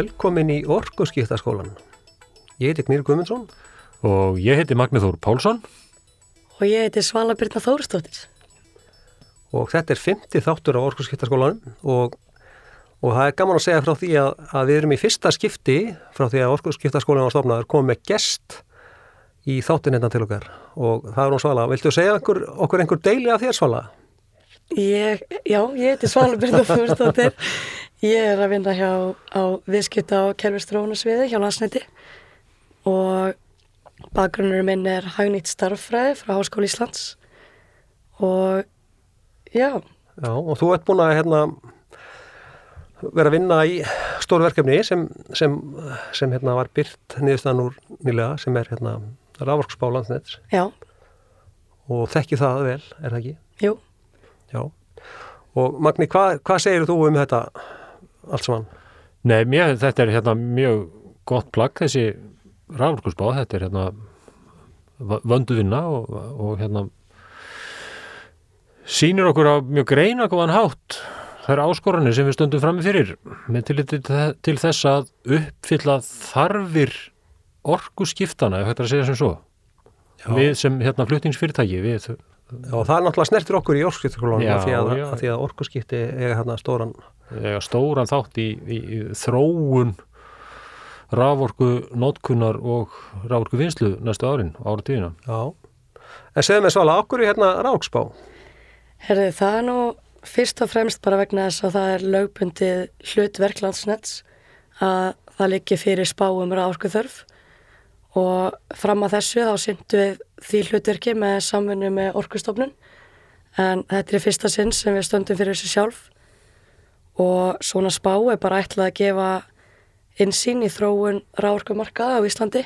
velkomin í Orkuskiptaskólan. Ég heiti Knýr Guðmundsson. Og ég heiti Magnið Þór Pálsson. Og ég heiti Svala Byrna Þóristóttir. Og þetta er 50 þáttur á Orkuskiptaskólanum og, og það er gaman að segja frá því að, að við erum í fyrsta skipti frá því að Orkuskiptaskólan á stofnaður komið með gest í þáttin hérna til okkar. Og það er hún Svala. Viltu segja okkur, okkur einhver deili af þér Svala? Ég, já, ég heiti Svala Byrna Þóristóttir. Ég er að vinna hjá á viðskipta og kerfistrónasviði hjá Lansniti og bakgrunnur minn er hagnýtt starffræði frá Háskóli Íslands og já. Já, og þú ert búin að hérna, vera að vinna í stóru verkefni sem, sem, sem hérna, var byrt niðurstaðan úr nýlega sem er hérna, rávorksbá landsnett Já, og þekki það vel, er það ekki? jú. Já. Og Magni, hvað, hvað segir þú um þetta allt saman? Nei, mér, þetta er hérna mjög gott plagg þessi ráðurkursbá, þetta er hérna vöndu vinna og, og hérna sýnir okkur á mjög greina góðan hátt þær áskoranir sem við stöndum fram með fyrir með til, til, þess að uppfylla þarfir orkuskiptana, ef þetta er að segja sem svo Já. við sem hérna fluttingsfyrirtæki við, Já, það er náttúrulega snertir okkur í af því að, að, því að orkuskipti eiga hérna stóran eiga stóran þátt í, í, í þróun raforku nótkunnar og raforku vinslu næstu árin, ára tíðina. Já. En segðu mig Svala, okkur er hérna ráksbá? Herði, það er nú fyrst og fremst bara vegna þess að það er lögbundið hlut verklandsnets að það liggi fyrir spáum ráorku þörf og fram að þessu þá syndu við því hlutverki með samfunnu með orkustofnun en þetta er fyrsta sinn sem við stöndum fyrir þessu sjálf og svona spá er bara ætlað að gefa insýn í þróun ráorkumarkaða á Íslandi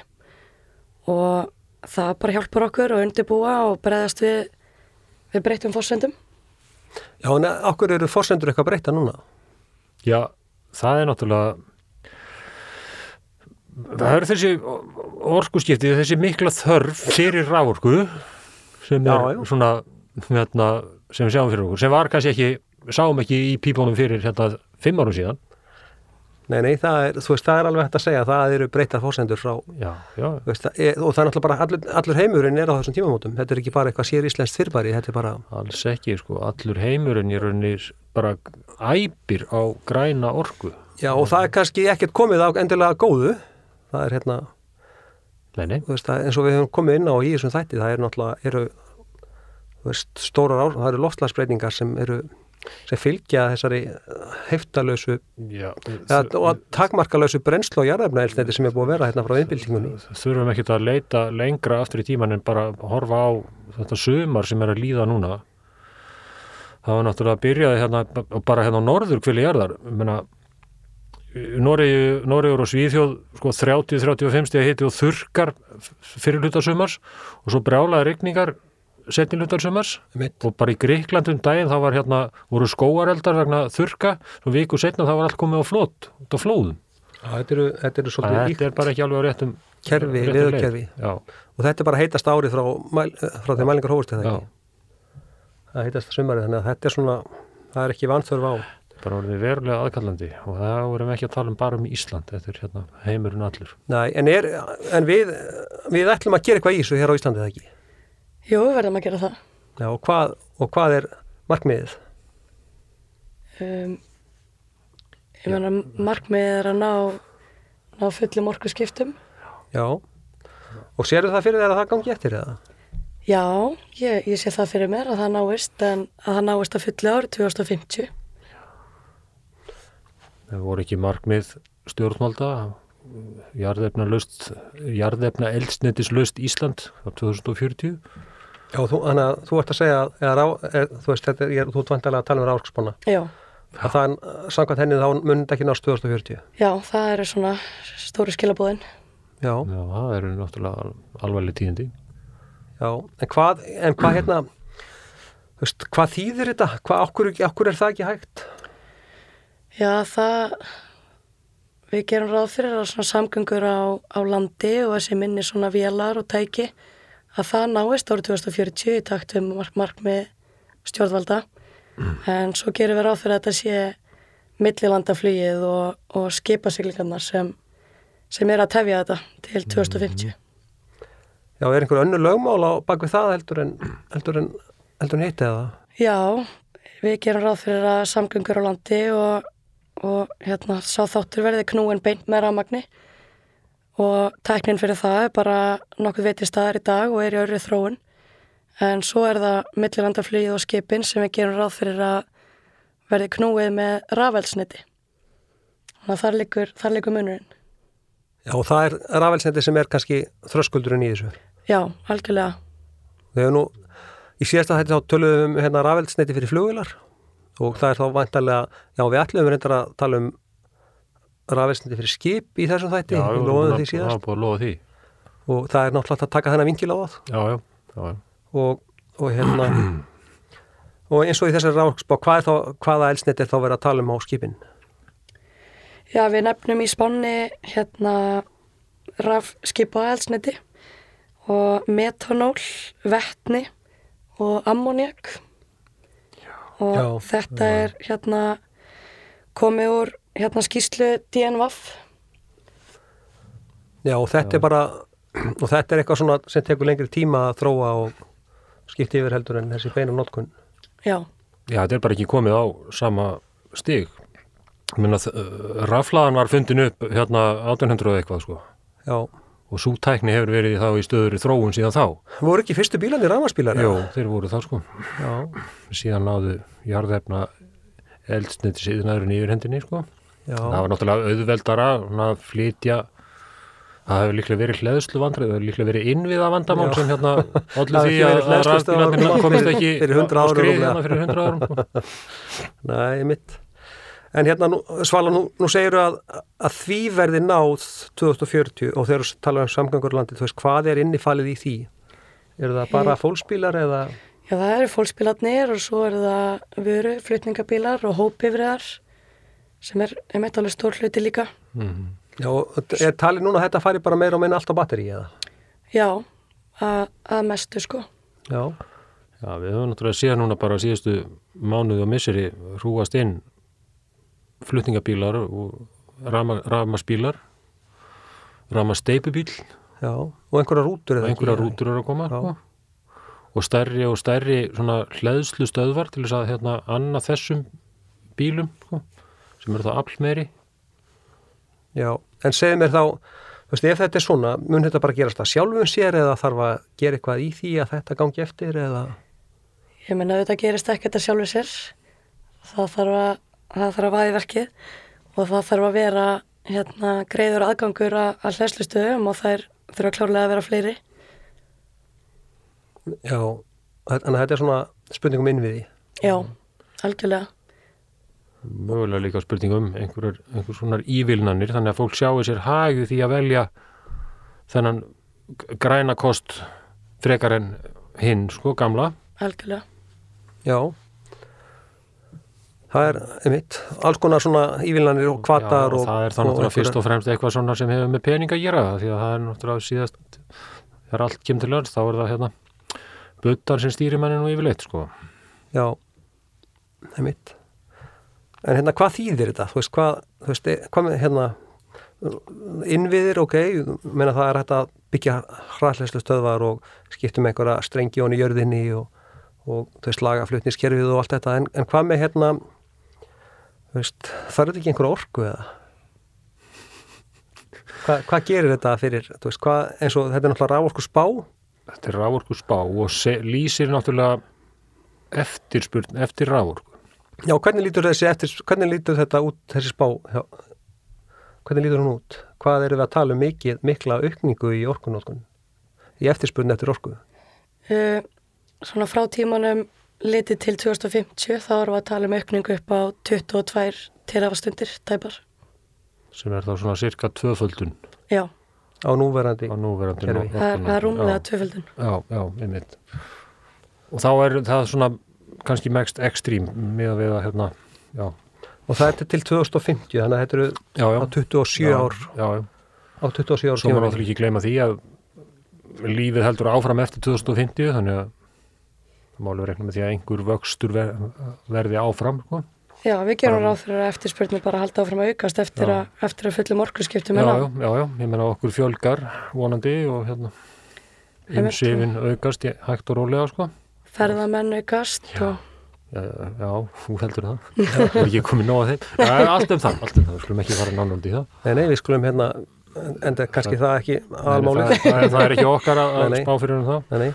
og það bara hjálpar okkur að undirbúa og breyðast við, við breytum fórsendum. Já, en okkur eru fórsendur eitthvað breyta núna? Já, það er náttúrulega það eru þessi orkuskipti, þessi mikla þörf fyrir raforku sem er Já, já. svona hérna, sem við sjáum fyrir okkur, sem var kannski ekki sáum ekki í pípunum fyrir hérna fimm árum síðan. Nei, nei, það er, þú veist, það er alveg hægt að segja að það eru breytar fórsendur frá, Já, veist, það er, og það er náttúrulega bara allur, allur heimurinn er á þessum tímamótum, þetta er ekki bara eitthvað sér íslenskt fyrbæri, þetta er bara, alls ekki, sko, allur heimurinn rauninni bara æpir á græna orku. já, og það er kannski ekkert komið á endilega góðu, það er hérna, Nei, nei, þú veist, það, eins og við höfum komið inn á í þessum þætti, það er náttúrulega, eru, veist, stórar ár, það eru loftslagsbreytingar sem eru, sem fylgja þessari heftalösu já, ja, og takmarkalösu brennslu og jarðefnaelsneti sem er búið að vera hérna frá innbyltingunni. þurfum ekki að leita lengra aftur í tíman en bara horfa á þetta sumar sem er að líða núna. Það var náttúrulega að byrjaði hérna bara hérna á norður kvili jarðar. Ég meina Noregur og Svíþjóð sko 30-35 stegi hiti og þurkar fyrir hlutar sumars og svo brjálaði regningar setni hlutar sumars Mitt. og bara í Gríklandum daginn þá var hérna voru skóareldar vegna þurka og viku setna þá var allt komið á flót á flóðum þetta eru, þetta eru svolítið Þetta líkt er bara ekki alveg á réttum kerfi. Já, og þetta er bara heitast árið frá, mæl, frá því mælingar hófust já, ekki. Það heitast sumarið, þannig að þetta er svona, það er ekki vanþörf á. Bara orðið verulega aðkallandi og það vorum ekki að tala um bara um Ísland þetta er hérna heimurinn allur Nei, en, er, en við, við ætlum að gera eitthvað í þessu hér á Íslandi eða ekki. Jú, við verðum að gera það. Já, og hvað, og hvað er markmiðið? Um, ég meina, markmið er að ná, ná fullum orku skiptum. Já, og sérðu það fyrir þér að það gangi eftir eða? Já, ég, ég sé það fyrir mér að það náist, en að það náist að fulli árið 2050. það voru ekki markmið stjórnvalda jarðefna löst jarðefna eldsnetislaust Ísland á 2040 Já, þú, þannig að þú ert að segja, eða, rá, er, þú veist, þetta ég, þú ert vantilega að tala um Já, að það er, samkvæmt henni þá mun þetta ekki nást 2040. já, það eru svona stóri skilabúðin. Já, Já, það eru náttúrulega alvarleg tíðindi já, en hvað, en hvað hérna, þú veist, hvað þýðir þetta? Hvað, okkur, okkur er það ekki hægt? Já, það, við gerum ráð fyrir að svona samgöngur á, á landi og þessi minni svona vélar og tæki, að það náist árið 2040 í takt mark, markmið stjórnvalda. En svo gerum við ráð fyrir að þetta sé millilandaflugið og, og skipasiglingarnar sem, sem er að tefja þetta til 2050. Já, er einhver önnu lögmál á bakvið það heldur en, heldur en, heldur en hitt eða? Já, við gerum ráð fyrir að samgöngur á landi og, og hérna sá þáttur verði knúin beint með rafmagni. Og tæknin fyrir það er bara nokkuð veitið staðar í dag og er í öðru þróun. En svo er það millilandaflugið og skipin sem við gerum ráð fyrir að verði knúið með rafelsniti þannig að þar likur, þar likur munurinn. Já, og það er rafelsniti sem er kannski þröskuldurinn í þessu. Já, algjörlega. Við hefum nú, í síðasta þetta þá töluðum um hérna rafelsniti fyrir flugvilar og það er þá vantarlega, já við ætlum reyndar að tala um rafelsniti fyrir skip í þessum þætti, Já, við loðum því það síðast búið að lofa því. og það er náttúrulega að taka þennan vingil á það Já, já, já, já. og, og hérna og eins og í þessari ráksbá, hvað er þá, hvaða elsniti er þá verið að tala um á skipin? Já, við nefnum í spánni hérna rafskipa elsniti og metanól, vetni og ammoniak og Já, þetta er hérna komið úr hérna skýslu DNVF Já, og þetta er bara og þetta er eitthvað svona sem tekur lengri tíma að þróa og skipti yfir heldur en þessi beina notkun. Já, Já, þetta er bara ekki komið á sama stig. Ég meina, uh, raflaðan var fundin upp hérna 1800 og eitthvað, sko. Já, Og svo tækni hefur verið þá í stöður þróun síðan þá. voru ekki fyrstu bílarnir rafmarsbílar? Jó, þeir voru það, sko. Já, Síðan náðu jarðefna eldsniti síðanæðurinn yfir hendinni, sko. já, Það var náttúrulega auðveldara að flytja það hefur líklega verið hleðslu vandrið það hefur líklega verið innviða vandamál sem hérna allir því að, rafbílarnir komist ekki fyrir 100 á skrið hérna fyrir 100 árum nei, mitt En hérna, nú, Svala, nú, nú segir að, að því verði náð 2040 og þegar þú talar um samgangurlandi, þú veist, hvað er innifalið í því? Eru það bara fólksbílar eða? Já, það eru fólksbílarnir og svo eru það vöru, flutningabílar og hópifriðar sem er einmitt alveg stór hluti líka. Mhm. Já, og er talið núna að þetta fari bara meira og meina allt á batteri eða? Já, að, að mestu sko. Já, Já, við höfum náttúrulega síðan núna bara síðustu mánuði og misseri hrúast inn flutningabílar og rafmarsbílar rafmarsteipubíl já, og einhverja rútur og eða einhverja rútur eru að koma Já. sko. og stærri og stærri svona hleðslu stöðvar til þess að hérna anna þessum bílum sko, sem eru þá aflmeiri Já, en segðu mér þá, veist, ef þetta er svona, mun þetta bara gerast það sjálfum sér eða þarf að gera eitthvað í því að þetta gangi eftir eða? Ég menna auðvitað gerist ekkert að sjálfu sér. Það þarf að, það þarf að vaði verkið og það þarf að vera hérna, greiður aðgangur að, að hlæslustöðum og þær þurfa klárlega að vera fleiri. Já, þannig að þetta er svona spurningum innviði. Já, algjörlega. mögulega líka spurningum einhverjar einhver svona ívilnanir þannig að fólk sjáu sér hagið því að velja þennan græna kost frekar en hinn sko gamla Algjörlega. Já, það er, einmitt, alls konar svona ívillanir og kvatar Já, og... það er það náttúrulega fyrst og fremst eitthvað svona sem hefur með pening að gera því að það er náttúrulega síðast þegar allt kemur til öll þá er það hérna buttar sem stýrir manni nú yfirleitt sko Já, einmitt. En hérna, hvað þýðir þetta? Þú veist, hvað, þú veist, eh, hvað með, hérna, innviðir, ok, menna það er hægt að byggja hræðleyslu stöðvar og skiptum einhverja strengi í jörðinni og, og þú veist, laga flutniskerfið og allt þetta, en, en hvað með hérna, það er þetta ekki einhverja orku eða? Hva, hvað gerir þetta fyrir, þú veist, hvað, eins og þetta er náttúrulega rávorku spá, þetta er rávorku spá og se, lýsir náttúrulega eftirspurn eftir rávorku já, hvernig lítur þessi eftir, hvernig lítur þetta út, þessi spá, já, hvernig lítur hún út? Hvað eru við að tala um mikið, mikla aukningu í orkunótkun? Í eftirspurn eftir orku? Uh, svona frá tímanum litið til 2050 þá erum við að tala um aukningu upp á 22 terafastundir tæpar. sem er þá svona cirka tvöföldun Já, Á núverandi, á núverandi Kerfi. það er, rúmlega tvöföldun. já, já, einmitt og þá er það svona kannski mest ekstrím með að við að hérna já, og það er til 2050, þannig að þetta eru já, já á 27 já, ár, já, já. á 27 ár svo maður náttúrulega ekki gleyma því að lífið heldur áfram eftir 2050 þannig að málu rekna með því að einhver vöxtur ver, verði áfram sko. Já, við gerum ráð fyrir að eftirspurnin bara halda áfram að aukast eftir, Já. að, eftir að fullum orkuskiptum já, já, já, já, ég meina okkur fjölgar vonandi og hérna umsifin aukast í- hægt og rólega sko. Ferðamenn aukast og Já, já, þú heldur það. Það er ekki komið nóg að þeim. Já, Allt um það, allt um það, við skulum ekki fara nánandi í það. Nei, nei, við skulum hérna, en það er kannski það ekki Nei, aðalmálið. það, það, er- það er ekki okkar að, spá fyrir um það. Nei, nei.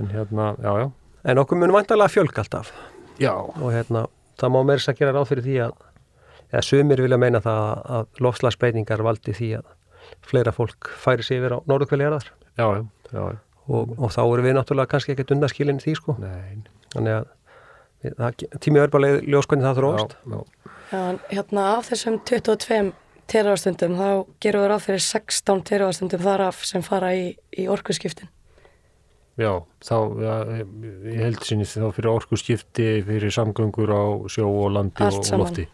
En hérna, já, já En okkur mun vantarlega fjölg alltaf Já, og hérna, það má að gera ráð fyrir því að, eða sumir vilja meina það að lofslagsbreytingar valdi því að fleira fólk færi sig yfir á norðukvæliðarðar já, já, já, já. og, og þá erum við náttúrulega kannski ekkert undaskilin því sko. Nei, Þannig að við, það, tími verður bara leið ljós hvernig það þróast. já, já. já, en hérna af þessum 22 teraðarstundum þá gerum við ráð fyrir 16 teraðarstundum þaraf sem fara í, í orkuskiptin. Já, þá, já, ég held sinni þá fyrir orku skipti, fyrir samgöngur á sjó og landi Allt og, og lofti.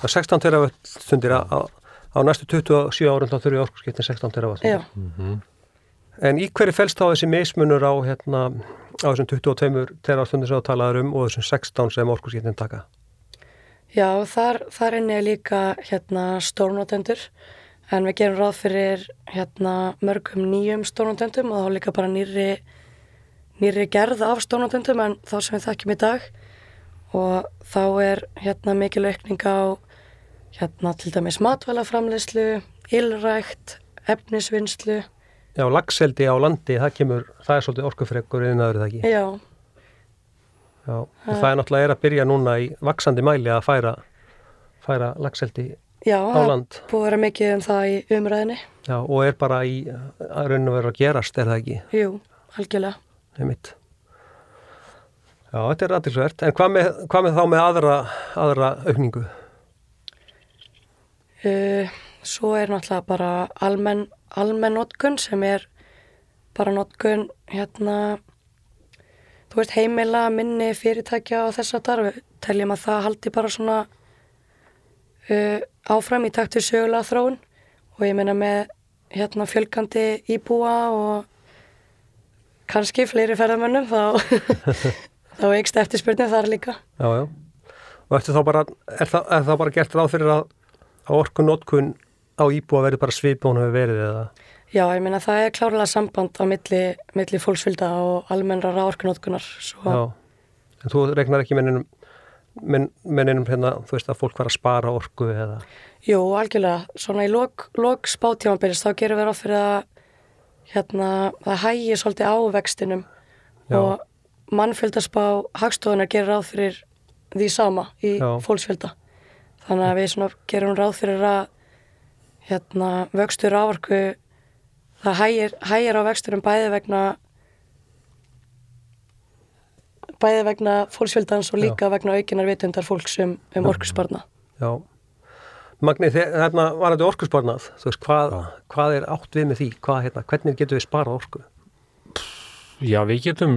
Það er 16 terawatt stundir að, að, á næstu 27 árum þá þurfum við orkusskiptin 16 terawatt. Já, En í hverju fælst þá þessi mismunur á, hérna, á þessum 22 terawatt stundir sem þú talaður um og þessum 16 sem orkusskiptin taka? já þar, þar inni er líka hérna stórnotendur. En við gerum ráð fyrir hérna mörgum nýjum stórnotendum og þá líka bara nýri, nýri gerð af stórnotendum en þá sem við þekkjum í dag. Og þá er hérna mikil aukning á hérna til dæmis matvælaframleyslu, ylrækt, efnisvinnslu, Já, lagseldi á landi, það kemur, það er svolítið orkufrekur innan öðru það ekki. já, Já, það er náttúrulega er að byrja núna í vaksandi mæli að færa, færa lagseldi já, á það búið að vera mikið um það í umræðinni, Já, og er bara í, að raun og vera að gerast, er það ekki, jú, algjörlega. Heimitt. Já, þetta er aðtilsvert, en hvað með, hvað með þá með aðra, aðra aukningu? Uh, svo er náttúrulega bara almenn, almenn notkun sem er bara notkun hérna þú veist heimila, minni, fyrirtækja og þess að þar við teljum að það haldi bara svona uh, áfram í taktu sögulega þróun og ég meina með hérna fjölgandi íbúa og kannski fleiri ferðamönnum þá, þá eikst eftirspurnin þar líka. Já, já. Og eftir þá bara, er það, er það bara gert ráð fyrir að, að orkunótkun á íbúa verði bara svipun hefur verið eða? Já, ég meina það er klárlega samband á milli, milli fólksfylgda og almennra ráorkunótkunar. Svo, Já. En þú regnar ekki menninum, menn, menninum hérna, þú veist að fólk var að spara orku eða? Jú, algjörlega. Svona í lok, lok spátímanbyrjus þá gerum við ráð fyrir að hérna, það hægi svolítið á vextinum Já. og mannfjöldaspá hagstofunar gerir ráð fyrir því sama í Já. fólksfjölda. Þannig að við gerum ráð fyrir að hérna, vöxtur áorku það hægir, hægir á vexturum bæði vegna bæði vegna fólksfjöldans og líka vegna aukinar vitundar fólks um, um orkusbarna. Já. Magni, þarna var þetta orkusbarnað, þú veist, hvað, hvað er átt við með því? Hvað, hérna, hvernig getum við sparað orku? Já, við getum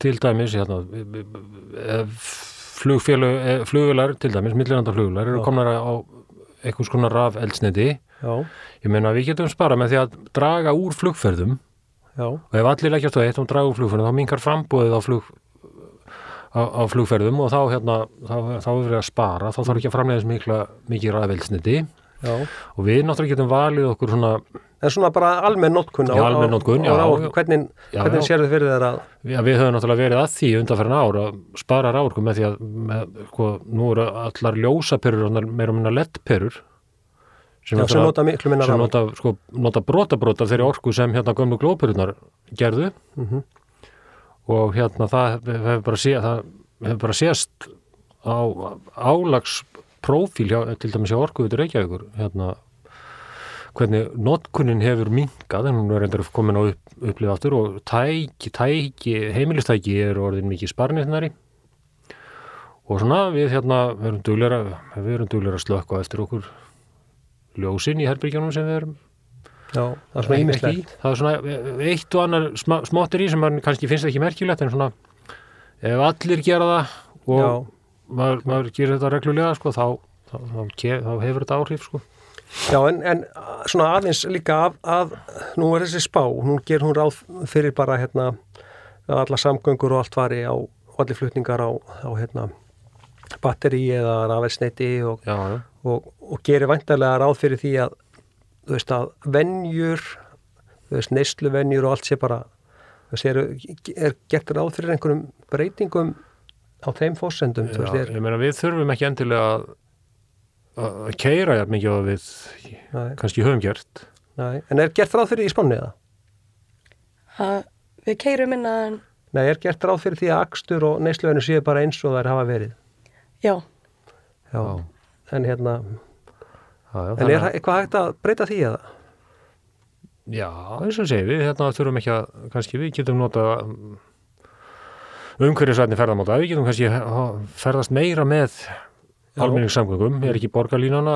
til dæmis hérna, flugfélug, flugvélar til dæmis, milliranda flugvélar eru Já. komnar á einhvers konar raf eldsniti ég meina við getum spara með því að draga úr flugferðum já, og ef allir leggjast á eitt og draga úr flugferðum þá minkar frambóðið á, flug, á, flugferðum og þá, hérna, þá, þá er verið að spara þá þarf ekki að framlega þess mikla mikið raf eldsniti já. og við náttúrulega getum valið okkur svona En svona bara almenn notkun á, almenn notkun, á, já, á. Hvernig, Já, hvernig sér þið fyrir þeirra Já, við höfum náttúrulega verið að því undanferðin ár að spara ráorku með því að með, sko, nú eru allar ljósaperur og meira og minna lettperur sem, já, sem nota rafmagn? nota, sko, nota brota-brota þeirri orku sem hérna gömlu glóperunar gerðu Mhm. Og hérna það hefur bara, sé, bara sést á álagsprófíl til dæmis hjá orkuvitur Reykjavíkur hérna hvernig notkunin hefur minkað en hún er endur komin á upp, upplið aftur og tæki, tæki, heimilistæki er orðin mikið sparnirnari og svona við hérna við erum erum dugleira að slökka eftir okkur ljósin í herbyrgjónum sem við erum Já, það er svona ímislegt. það er svona eitt og annar sma, smáttir í sem mann kannski finnst ekki merkilegt en svona ef allir gera það og Já. maður, maður gerir þetta reglulega sko, þá, þá, þá, þá hefur þetta áhrif sko. Já, en, en svona aðeins líka að, að nú er þessi spá, hún ger hún ráð fyrir bara hérna alla samgöngur og allt fari á allir flutningar á, á hérna, batteri eða rafelsneiti og, og, og gerir væntarlega ráð fyrir því að þú veist að venjur þú veist neysluvenjur og allt sé bara þú veist, er, er gert ráð fyrir einhverjum breytingum á þeim fósendum þú veist, já er, ég meina við þurfum ekki endilega að að keira jafn mikið og við nei, kannski höfum gert. Nei, en er gert ráð fyrir því í að við keirum inn að Nei, er gert ráð fyrir því að akstur og neysluvenjur séu bara eins og þær hafa verið? Já, já, Já. en hérna já, en er að- eitthvað hægt að breyta því eða? Já, eins og segir við, hérna þurfum ekki að, kannski við getum nota umhverjusvætni ferðamáta, við getum kannski ha- ferðast meira með almenningssamgöngum, er ekki borgarlínana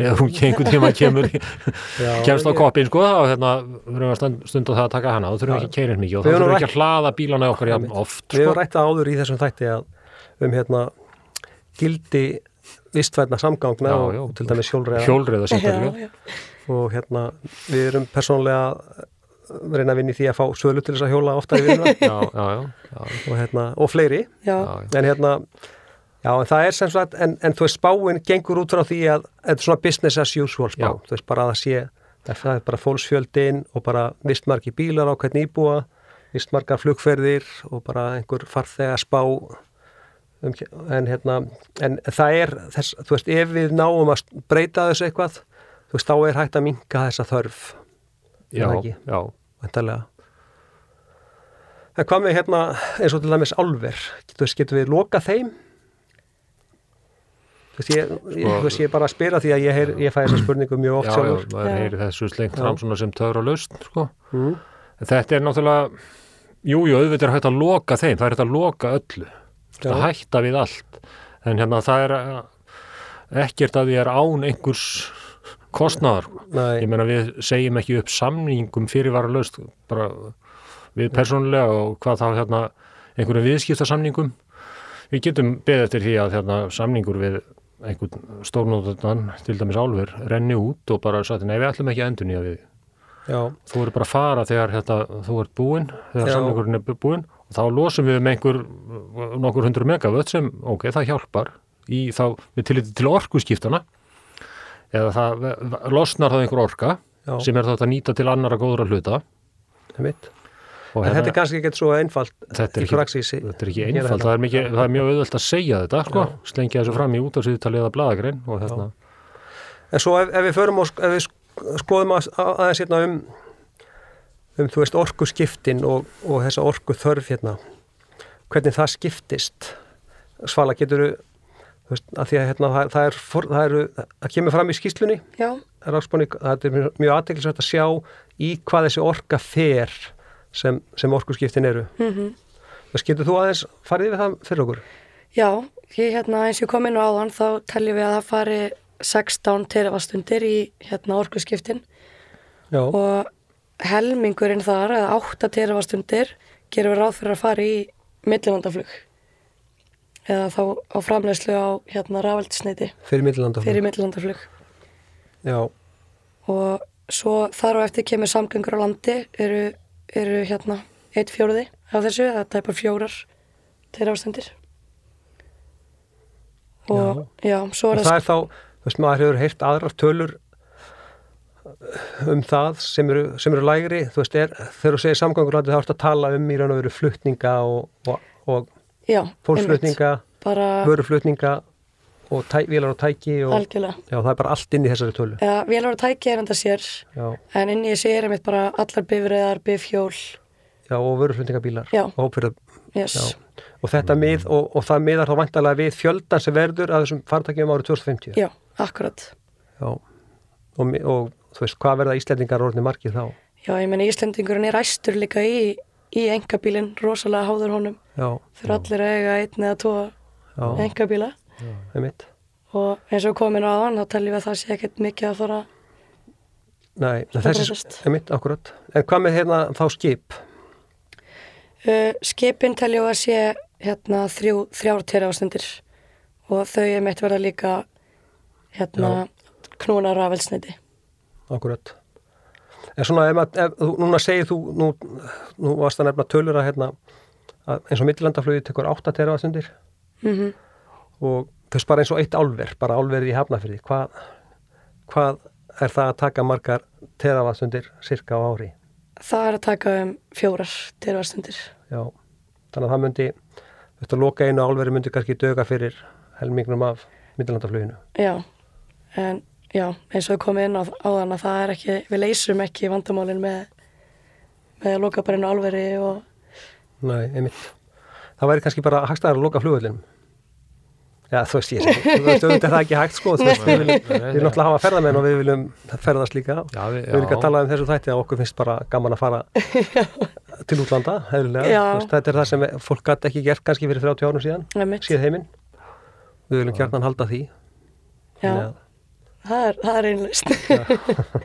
eða hún einhvern tíma kemur kemst á koppin sko og hérna við erum að stund, stunda það að taka hana og þurfum Já. ekki að keira eins mikið og Við þá þurfum rætt- ekki að hlaða bílana okkar jafn oft Við hefum sko. rætt það áður í þessum þætti að um hérna gildi vistvætna samgangna Já, og já. til dæmis hjólreiða. hjólreiða já, sérstaklega. Og hérna við erum persónlega að reyna að vinna í því að fá sölu til þess að hjóla ofta í vinnuna. Já, já, já, já, og, hérna, og fleiri. Já, já, já. en hérna já en það er sem sagt en, en þú veist spáin gengur út frá því að þetta er svona business as usual spá. Já. þú veist bara að það sé það er bara fólksfjöldin og bara vistmarki bílar á hvern íbúa vistmarkar flugferðir og bara einhver farþega spá um, en hérna en það er þess, þú veist ef við náum að breyta þessu eitthvað þú veist þá er hægt að minka þessa þörf já, já. En hvað með hérna eins og til dæmis álver, þú veist, getur við loka þeim? Þú veist, ég, ég, Sko- ég er bara að spyrja því að ég, heyr, ég fæ þessa spurningu mjög oft já, já, sjálfur. maður Já. heyri þessu slengt Já. fram svona sem töfra laust sko. Mm. En Þetta er náttúrulega, jú, jú, auðvitað er hægt að loka þeim, það er hægt að loka öllu, Já. að hætta við allt. En hérna það er ekkert að því er án einhvers kostnaðar. sko. Nei, Ég meina við segjum ekki upp samningum fyrirvara laust, bara við persónulega og hvað þá hérna einhverju viðskiptasamningum. Við getum beðið eftir því að hérna, samningur við einhvern stórnóðan, til dæmis álfur, renni út og bara sagt, nei við ætlum ekki að endur nýja við já, þú eru bara að fara þegar þetta, þú ert búinn, þegar Já. samlingurinn er búinn þá losum við með einhver nokkur hundru megavött sem, ok, það hjálpar í þá, við tilliti til orkuskiptana eða það losnar það einhver orka já, sem er þetta að nýta til annara góðra hluta. Það mitt. og En þetta er kannski ekki svo einfalt Þetta er ekki- þetta er ekki einfalt, það er, mikið, það er mjög auðvöld að segja þetta, sko, Já. slengja þessu fram í út á síðutalið eða bladagrein og hérna, En svo ef, ef við förum og ef við sk- skoðum að, að, aðeins hérna um um, þú veist, orku skiptin og, og þessa orku þörf hérna. Hvernig það skiptist? Svala, getur þú veist, að því að hérna það, það er, það eru, það kemur fram í skýslunni já, Ráksbóni, það er mjög- aðteklisvægt að sjá í hvað þessi orka fer sem, sem orku skiptin eru. Mm Þess getur þú aðeins farið við það fyrir okkur? já, ég hérna eins og ég kom inn á áðan þá teljum við að það fari 16 terafastundir í hérna orkuskiptin. Já, og helmingurinn þar, eða 8 terafastundir gerum við ráð fyrir að fara í millilandaflug. Eða þá á framlegslu á hérna rafaldisneiti fyrir millilanda fyrir millilandaflug. Já, og svo þar á eftir kemur samgöngur á landi eru, eru hérna eitt fjóruði af þessu, það er tæpar fjórar terafastundir og já, svo og er það það er þá, þú veist, maður hefur heyrt aðrar tölur um það sem eru, sem eru lægri, þú veist, er, þegar þú segir samgangurlandi þá ertu að tala um í raun og veru flutninga og, og, og fólksflutninga, bara vöruflutninga og tæ, vélar og tæki og algjörlega já, það er bara allt inn í þessari tölu. Já, vélar og tæki er enda sér Já, en inn í þessu er einmitt bara allar bifriðar, bifhjól já og vöruflutningabílar og hópfyrir, yes. já. Og þetta mið, og, og það miðar þá vantarlega við fjöldan sem verður að þessum fartakjum árið 2050. já, akkurat Já. Og, og þú veist, hvað verða Íslendingar orðni margir þá? Já, ég menn Íslendingurinn er æstur líka í, í engabílinn, rosalega háður honum fyrir allir að eiga einn eða tvo já, engabíla og eins og komin á hann, þá teljum við að það sé ekkert mikið að fara Nei, Það þessi, breytist. einmitt, akkurat. En hvað með hérna þá skip? uh, Skipin teljum við að sé hérna þrjú, þrjár terafastundir og þau er mitt verða líka hérna knúna rafelsniti Akkurat. En svona, ef, ef, núna segir þú, nú, nú varst að nefna tölur að hérna, að eins og mittilandaflögi tekur 8 teravatsundir mm og þess bara eins og eitt álver, bara álverið í hafnafyrði. Hvað, hvað er það að taka margar teravatsundir cirka á ári? Það er að taka um fjórar teravatsundir. Já, þannig að það myndi, þetta loka einu álveri myndi kannski döga fyrir helmingnum af mittilandaflöginu. Já, en já, eins og við komum inn á, á þann að það er ekki, við leysum ekki vandamálin með, með að loka bara einu álveri og Nei, einmitt. Það væri kannski bara hagstæðar að loka flugvöldinum. Já, þú veist, ég sé, þú veist, auðvitað er það ekki hægt sko, þú veist, við viljum, við viljum náttúrulega hafa ferðamenn og við viljum ferðast líka. Já, við, Við viljum ekki að tala um þessu þætti að okkur finnst bara gaman að fara til útlanda. Veist, þetta er það sem fólk gæti ekki gert kannski fyrir 30 árum síðan, síð heiminn. Við viljum gert halda því. Já, að- það er, það er einlust.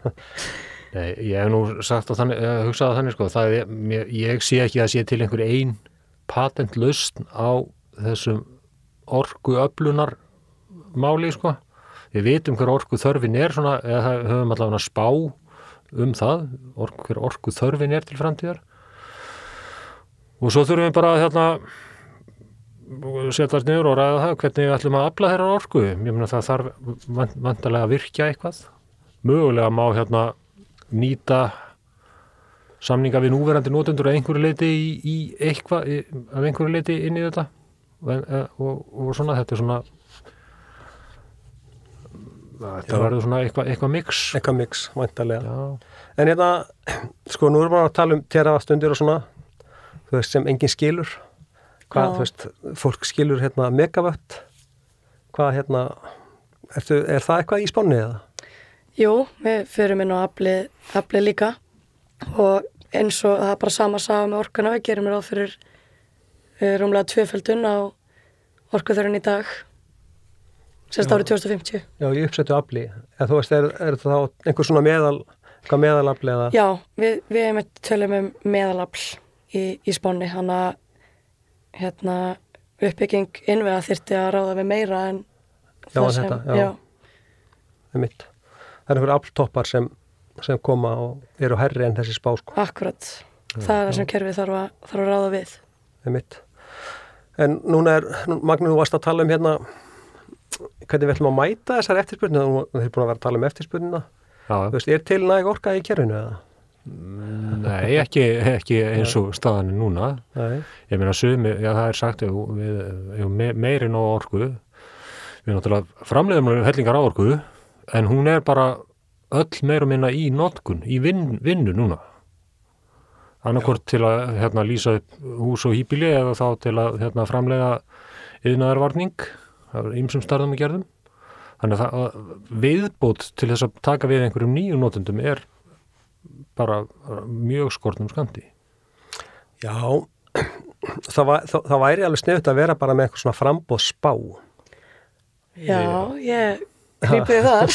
Nei, ég hef nú sagt og þannig, hugsað á þannig sko, það mér, ég sé ekki að sé til einhver ein patentlausn á þessum orku öflunar máli sko. Við vitum hver orku þörfin er svona, eða höfum allavega spá um það, hver orku þörfin er til framtíðar. Og svo þurfum við bara hérna, setjast niður og ræða það hvernig við ætlum að afla þeirra orku. Ég meina það þarf vant, vantarlega að virkja eitthvað. Mögulega má hérna nýta samninga við núverandi notendur að einhverju leiti í, í eitthvað, af einhverju leiti inn í þetta og, og, og svona þetta er svona þetta verður svona eitthvað, eitthvað mix Eitthvað mix, væntalega. Já, En hérna, sko, nú erum við bara að tala um teravattstundir og svona, veist, sem enginn skilur. Hvað, þú veist, fólk skilur hérna megavött. Hvað, hérna, ertu, er það eitthvað í spánni eða? Jú, við förum inn á aflið líka og eins og það er bara sama saga með orkuna, við gerum ráð fyrir uh, rúmlega tvöföldun á orkuþörun í dag, sérst árið 2050. Já, í uppsettu afli. En þú veist, er, er það einhver svona meðal, meðalafli eða? Já, við, við tölum um meðalafl í, í spánni, hann að hérna, uppbygging innvega þyrfti að ráða við meira en Já, en þetta, já. já, Einmitt. Það er einhver afltoppar sem, sem koma og eru herri en þessi spá, sko. akkurat. Það er það sem kerfið þarf að, þarf að ráða við. Einmitt. En núna er, nú, Magnús, þú varst að tala um hérna hvernig við ætlum að mæta þessar eftirspurnu, þú hefur búin að vera að tala um eftirspurnuna. já, Þú veist, er til næg orka í kerfinu eða? Nei, ekki, ekki eins og staðan er núna. Nei. ég meina sumi, já það er sagt við hefum me, meiri nóg orku við náttúrulega framleiðum hellingar á orku en hún er bara öll meira minna í notkun, í vin, vinnu núna. Annarkvort til að hérna, lýsa upp hús og hýpili eða þá til að hérna, framleiða yðnaðarvarning af ýmsum starðum og gerðum. Þannig að viðbót til þess að taka við einhverjum nýjum notendum er bara mjög skortnum skandi Já, það, var, það, það væri alveg sniðut að vera bara með eitthvað svona frambóð spá. Já, ég grípið það.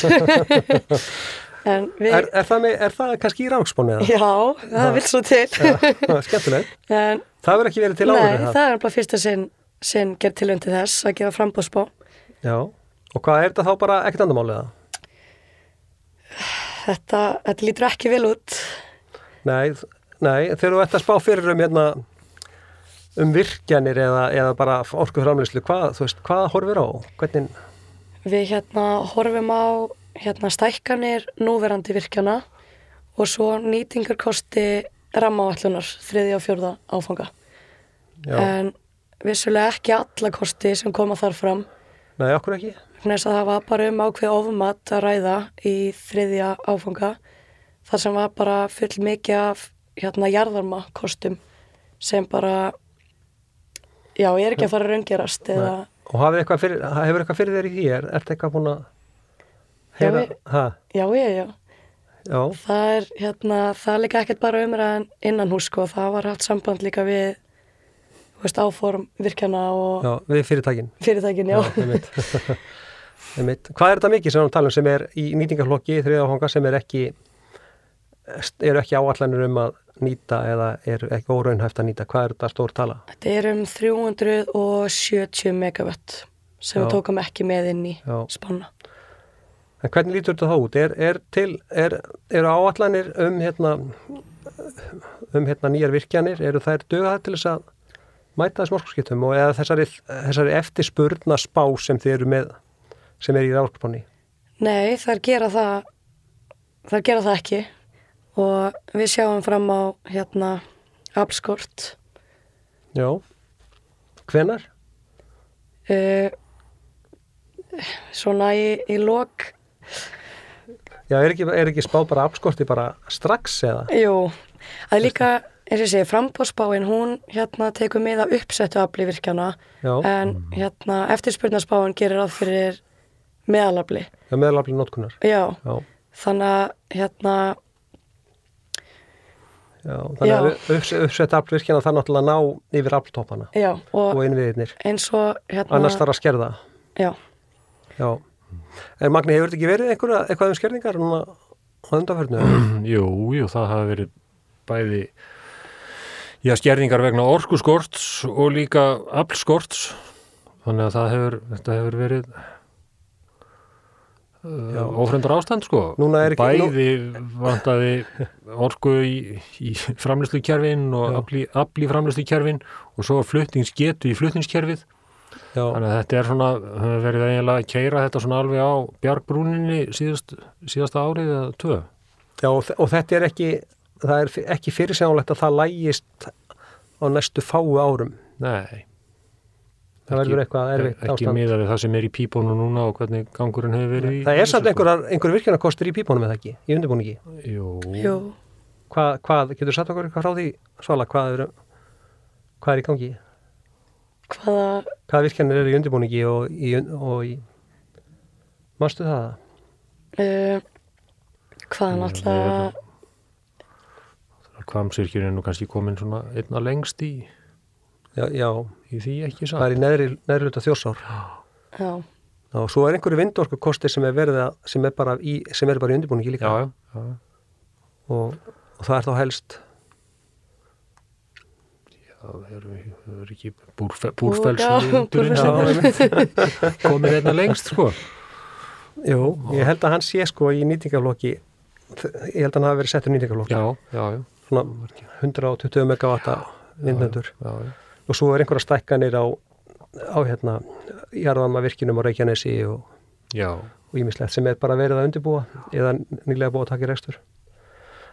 en við, Er, er, það, með, er það kannski í rákspónu eða? já, það vil svo til. Er skemmtilegt. en Það verður ekki verið til nei, áður það er bara fyrsta sinn, sinn gerð tilönd til þess að gefa frambóðsbá. Já. Og hvað er þetta þá bara ekkert andamálið það? Þetta, þetta lítur ekki vel út. Nei, nei, þegar þú ert að spá fyrir um hérna um virkjanir eða, eða bara orkuframlýslu, hvað, þú veist, hvað horfir á? Hvernig, Við hérna horfum á hérna stækkanir núverandi virkjana og svo nýtingarkosti rammavallunar þriði og fjórða áfanga. já, En vissulega ekki alla kosti sem koma þar fram. nei, okkur ekki? Þess að það var bara um ákveð ofumat að ræða í þriðja áfanga þar sem var bara full mikið af hérna jarðarma kostum sem bara já, ég er ekki að fara að raungerast eða, Og eitthvað fyrir, hefur eitthvað fyrir þér í því? Er, ertu eitthvað búin að heyra? við- Ha, já, já, já já, það er hérna, það er líka ekkert bara umræðan innan hús sko, það var haft samband líka við veist, áform virkjana og já, við fyrirtækin. fyrirtækin, já, einmitt. Hvað er þetta mikið sem við talum sem er í nýtingarflokki, þriða áfanga sem er ekki, eru ekki áallanir um að nýta eða eru ekki óraunhæft að nýta? Hvað er þetta stór tala? þetta er um 370 megawatt sem Já. við tókum ekki með inn í Já. spanna En hvernig lítur þetta þá út? Er, er til, er, eru áallanir um hérna, um hérna nýjar virkjanir, eru þær dögaðar til þess að mæta þessum orkurskiptum og eða þessari, þessari eftirspurna spá sem þið eru með sem er í ráðspáni Nei, þær gera það þær gera það ekki. Og við sjáum fram á hérna aflskort Já. Hvenar? uh, svona í, í lok. Já, er ekki, er ekki spá bara afskorti bara strax eða? Jú, það er líka eins og ég segi, frambóðspáin hún hérna tekur með að uppsettu Já, en hérna eftirspurnaspáin gerir ráð fyrir meðalafli. Já meðalafli notkunar. Já, Já, þannig að hérna já Þannig að uppsett aflvirkjana það náttúrulega ná yfir afltoppana já, og og innviðirnir. eins og hérna annars þarf að skerða. Já, Já. En Magni, hefur þetta ekki verið einhverja, eitthvað um skerðingar núna á undanferðinu? Jú, jú, það hafi verið bæði já, skerðingar vegna orkuskorts og líka aflskorts. Þannig að það hefur, þetta hefur verið ófremdar ástand sko. Ekki- bæði vantaði orku í, í framlýslukerfin og Já. afli, afli framlýslukerfin og svo fluttingsgetu í fluttingskerfið Já, þannig að þetta er svona, verið eiginlega að keira þetta svona alveg á bjargbrúninni síðast, síðasta árið eða tvö. Já og, og þetta er ekki það er ekki fyrirsjánulegt að það lægist á næstu fáu árum. Nei það verður eitthvað erfitt ekki ástand. miða við það sem er í pípónu núna og hvernig gangurinn hefur verið í Það er samt einhverjur virkjanarkostur í pípunum eða ekki, í undirbúningi? Sko. Jú, jú, hvað, hvað, getur satt okkur eitthvað frá því Svala, hvað er, hvað er í gangi? Hvaða hvaða virkjanir eru í undirbúningi og í, og í mástu það? uh, hvaða Mm, náttúrulega Kvamsirkjun er nú kannski komin svona einna lengst í, Já, já, í því ekki það er í neðri, neðri hluta þjórsár. Já, og svo er einhverju vindorku kostir sem er verið að, sem er bara í, sem er bara í undirbúningi líka. Já, já, já, og, og það er þá helst það eru er ekki búrfe, Já, Já, komin einna lengst sko. Jú, ég held að hann sé sko í nýtingaflokki ég held að hann hafi verið settur nýtingaflokki Já, já, já, svona 120 megavatta vindnendur já, já. Og svo er einhverja stækkanir á, á hérna jarðanma virkinum á Reykjanesi og og ímislegt sem er bara verið að undirbúa eða nýlega búið að taka í rekstur.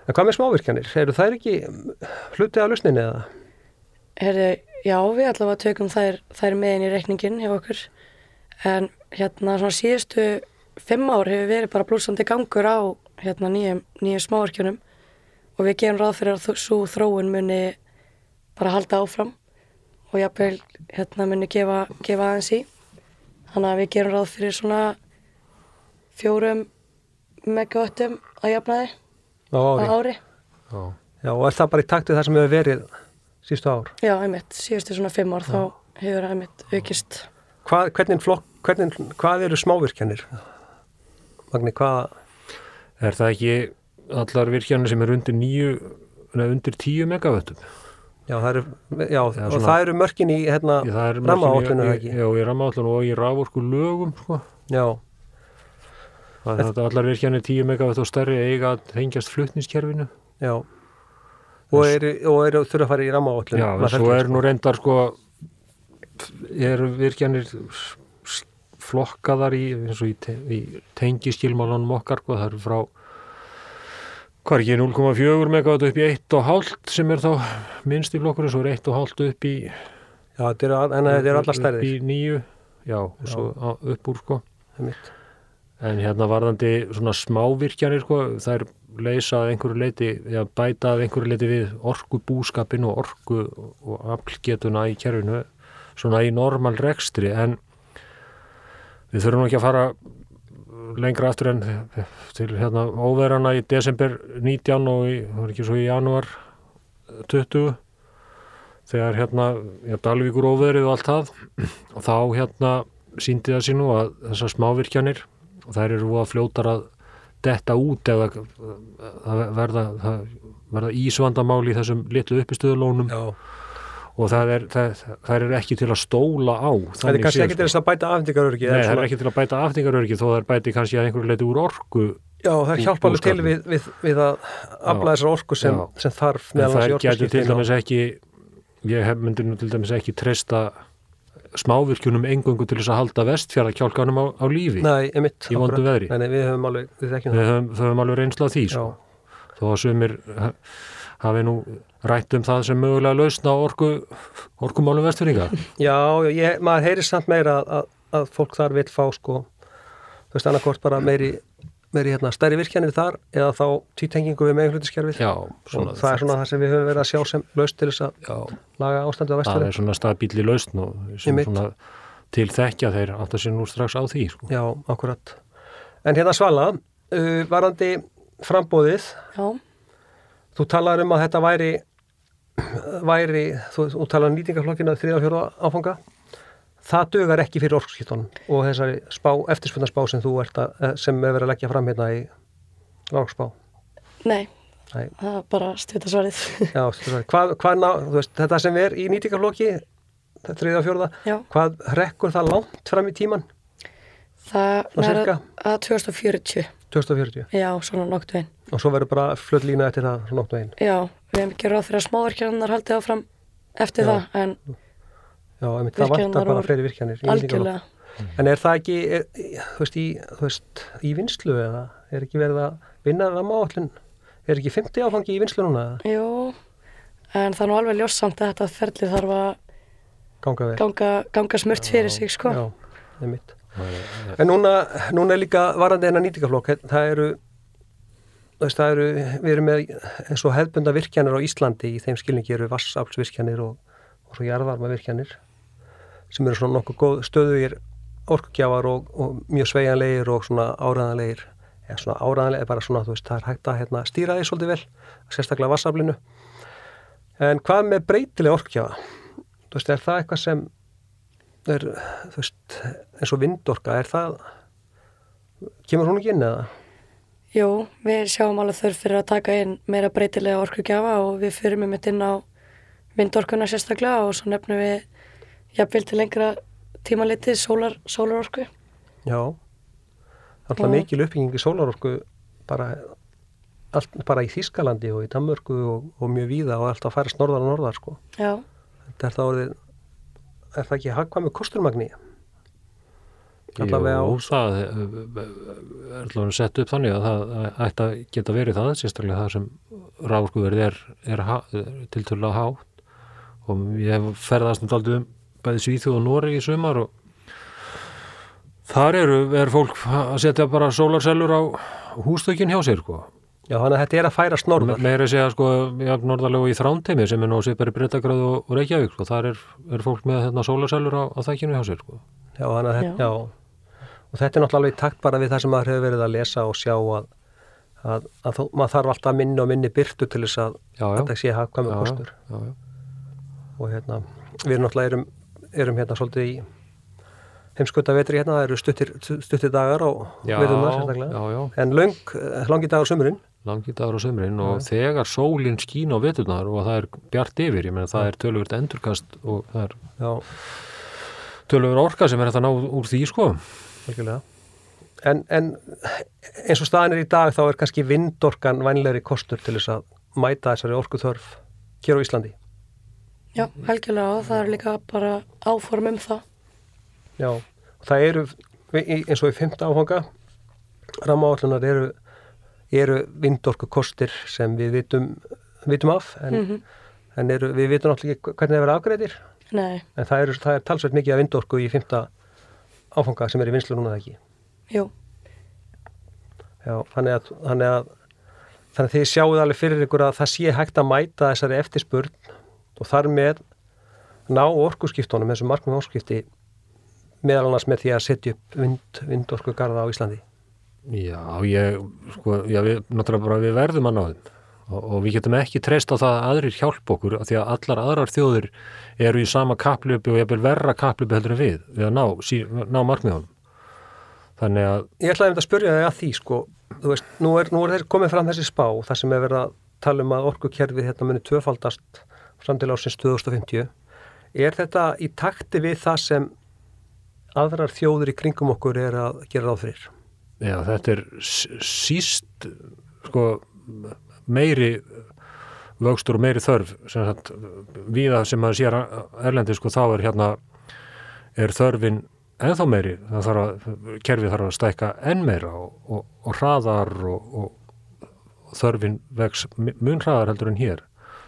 En hvað með smávirkjanir? Eru þær ekki hluti af lausninni eða? Herri, já, við allavega tökum þær, þær með inn í reikningin hjá okkur en hérna svona síðustu fimm ár hefur verið bara blúsandi gangur á hérna nýjum, nýjum smáverkjunum og við gerum ráð fyrir að svo þróun muni bara halda áfram og jafnvel hérna muni gefa, gefa aðeins í þannig að við gerum ráð fyrir svona fjórum megavöttum að jafnaði Á á ári. ári. já. Já, og er það bara í taktu það sem hefur verið sístu ár? Já, einmitt, síðustu svona fimm ár þá hefur einmitt aukist Hvað, hvernig flokk, hvernig, hvað eru smávirkjanir? Magni, hvað? Er það ekki allar virkjanir sem er undir nýju, undir tíu megavöttum? Já, það eru, já, og svona- það eru mörkin í hérna það er í- ekki? Já, í rammaállun og í raforku lögum, sko. Já, Það er þetta allar virkjanir 10 megavött og stærri eiga að tengjast flutningskerfinu. já. Og eru, og eru þurfa að fara í rammaáætlun? Já, en svo er nú reyndar sko, eru virkjanir flokkaðar í, eins og í, te, í tengiskilmálunum okkar, sko, það eru frá hvað er ekki 0,4 megavött upp í 1,5 sem er þá minnst í flokkurinn, svo er 1,5 upp í Já, þetta eru, en þetta eru allar upp stærðir. í 9, já, og svo á, upp úr sko. En hérna varðandi svona smávirkjanir sko, það er leysa að einhverju leiti, eða bæta að einhverju leiti við orku búskapin og orku og aflgetuna í kerfinu svona í normal rekstri en við þurfum ekki að fara lengra aftur en til hérna óverana í desember 19 og í, það var ekki svo í janúar 20 þegar hérna, hérna Dalvíkur óverið og allt það. Og þá hérna síndi það nú að þessar smávirkjanir og þær eru að fljótar að detta út eða það verða, það verða ísvandamál í þessum litlu uppistöðulónum. Já, og það er, það, það er ekki til að stóla á það er kannski ekki til að bæta afhendingarörgi. Nei, það er ekki til að bæta aftingarörgi þó það er bæti kannski að einhverju leiti úr orku Já, það hjálpa alveg til við, við, við að afla þessar orku sem, sem þarf en það getur til dæmis ekki ég hef myndi nú til dæmis ekki treysta smávirkjunum engöngu til þess að halda vestfjara kjálkanum á, á lífi Nei, emitt. Í vondu veðri. Nei, nei, við höfum alveg, við höfum, höfum alveg reynsla á því sko. Þó að ha- hafi nú rætt um það sem mögulega lausna á orku, orkumálum vestfjörninga já, já, ég, maður heyrir samt meira að, að, að fólk þar vil fá sko, þú veist, annarkort bara meiri, meiri hérna, stærri virkjanir þar eða þá títengingu við meginhlutiskerfið. já, og það er svona það sem við höfum verið að sjá sem laust til þess að já, laga ástandið á það vesturinn. er svona stabíli lausn og svona til þekkja þeir átt að sé nú strax á því sko. Já, akkurat. En hérna Svala, uh, varandi frambóðið, Já, þú talar um að þetta væri, væri þú, þú talar um nýtingaflokkina þriða og fjóra áfanga. Það dugar ekki fyrir orkskiptunum og þessari spá, eftirspunarspá sem þú ert að, eh, sem er verið að leggja fram hérna í orkspá. nei, Nei, það er bara stutta svarið. já, hvað, hvað, hvað ná, þú veist, þetta sem er í nýtingaflokki, þriða og fjóra, Já, hvað rekkur það langt fram í tíman? það er að 2040. 2040. Já, svona nokkuð einn. Og svo verður bara flutt lína eftir það svona nokkuð einn. Já, við hefum ekki ráð fyrir að smáverkjarnar haldið áfram eftir Já. það, en Já, einmitt, það vantar bara fleiri virkjanir. algjörlega. En er það ekki, er, þú, veist, í, þú veist, í vinslu eða er ekki verið að vinna það máallin? Er ekki 50 áfangi í vinslu núna? Jú, en það er nú alveg ljósamt að þetta ferli þarf að Ganga ganga, ganga smurt fyrir sig, sko. Já, einmitt. En núna, núna er líka varandi enna nýtingaflokk, það eru, veist, það eru, við erum með eins og hefðbunda virkjanir á Íslandi, í þeim skilningi eru vassaflsvirkjanir og, og svo jarðvarma virkjanir sem eru svona nokkuð stöðugir orkugjafar og, og mjög sveigjanlegir og svona áræðanlegir eða svona áræðanlegir, bara svona, þú veist, það er hægt að hérna, stýra því svolítið vel, sérstaklega vassaflinu. En hvað með breytilega orkugjafa? Þú veist, er það eitthvað sem er, þú veist, eins og vindorka, er það, kemur hún ekki inn eða? Jú, við sjáum alveg þörf fyrir að taka inn meira breytilega orkugjafa og við fyrir með mitt inn á vindorkuna sérstaklega og svo nefnum við jafnvel til lengra tímalitið sólar, sólarorku. Já, alltaf mikil uppbygging í sólarorku bara, allt, bara í Þískalandi og í Danmörku og, og mjög víða og alltaf að færast norðar og norðar sko. Já, Þetta er það orðið, er það ekki hagkvæmi kosturmagni? Allavega á- Jú, það eh, er allavega sett upp þannig að það ætti að geta verið það, sérstaklega það sem ráðskuverð er, er, er tiltölulega hátt og ég hef ferðast um daldið um bæði Svíþjóð og Noregi í sumar og þar eru, er fólk að setja bara sólarsellur á hústökin hjá sér sko. Já, þannig að þetta er að færast norðar. Me- meira að segja sko, já, norðarlega í þrántemi sem er nú svipari breytagráð og, og Reykjavík sko. þar er, er fólk með hérna, sólarsellur á, á þækkinu hjá sér sko. Já, þannig að Já. þetta, já. Og þetta er náttúrulega alveg í takt bara við það sem maður hefur verið að lesa og sjá að, að, að þó, maður þarf alltaf minni og minni byrtu til þess að já, já, þetta sé hagkvæmi já, kostur. já, já. Og hérna, við náttúrulega erum, erum hérna svolítið í heimskvölda vetri hérna, það eru stuttir, stuttir dagar og Já, viðunar sérstaklega. já, já, En löng, langi dagar sumurinn, langi dagur á sömurinn og þegar sólinn skín á veturnar og það er bjart yfir, ég meina það er töluvert endurkast og það er töluvert orka sem er hægt að ná úr því sko. En, en eins og staðan er í dag þá er kannski vindorkan vænlegri kostur til þess að mæta þessari orku þörf hér á Íslandi. já, helgilega og það er líka bara áform um það. Já, það eru í- eins og í fymta áfanga rammaállunar eru, eru vindorku kostir sem við vitum, vitum af en, Mhm. en eru, við vitum náttúrulega ekki hvernig það verða afgreiðir Nei, en það er, það er talsveit mikið af vindorku í fymta áfanga sem er í vinslu núna ekki. jú, Já, þannig að, þannig að þannig að þið sjáuð alveg fyrir ykkur að það sé hægt að mæta þessari eftirspurn og þar með ná orkuskiptunum, þessum markmum orkuskipti meðal annars með því að setja upp vind, vindorku garða á Íslandi. Já, ég, sko, já, við, náttúrulega bara við verðum að ná þeim og, og við getum ekki treyst á það að aðrir hjálp okkur af því að allar aðrar þjóðir eru í sama kaplöpu og ég vil verra kaplöpu heldur en við við að ná, sí, ná markmiðunum. Þannig að, Ég ætlaði einmitt að spyrja þig að því sko, þú veist, nú er, nú er þeir komið fram þessi spá þar sem er verið að tala um að orkukerfið hérna muni tvöfaldast fram til ásins 2050. Er þetta í takti við það sem aðrar þjóður í kringum okkur er að gera ráð fyrir? Já, þetta er síst, sko, meiri vöxtur og meiri þörf sem sagt, viða sem maður sér erlendi sko þá er hérna er þörfin ennþá meiri. Það þarf að, kerfið þarf að stækka enn meira og, og, og hraðar og, og þörfin vex mun hraðar heldur en hér.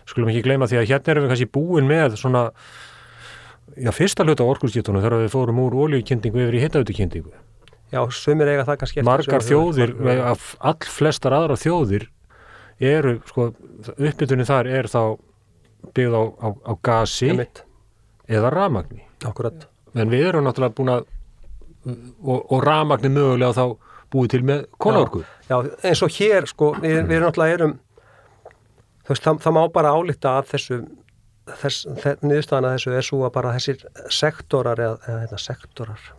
Skulum ekki gleyma því að hérna erum við kannski búin með svona já, fyrsta hluta orkurskiptunum þegar við fórum úr ólíukynningu yfir í hittautukynningu Já, sumir eiga það kannski Margar þjóðir, all flestar aðra þjóðir eru, sko, uppbytunni þar er þá byggð á, á, á gasi Emitt. eða ramagni. Akkurat. En við erum náttúrulega búin að, og, og ramagni mögulega þá búið til með kólaorku. Já, já, eins og hér, sko, við, við erum náttúrulega erum, veist, það, það má bara álíkta af þessu, þess, þess niðurstaðana þessu er svo að bara þessir sektorar eða, eða hérna, sektorar,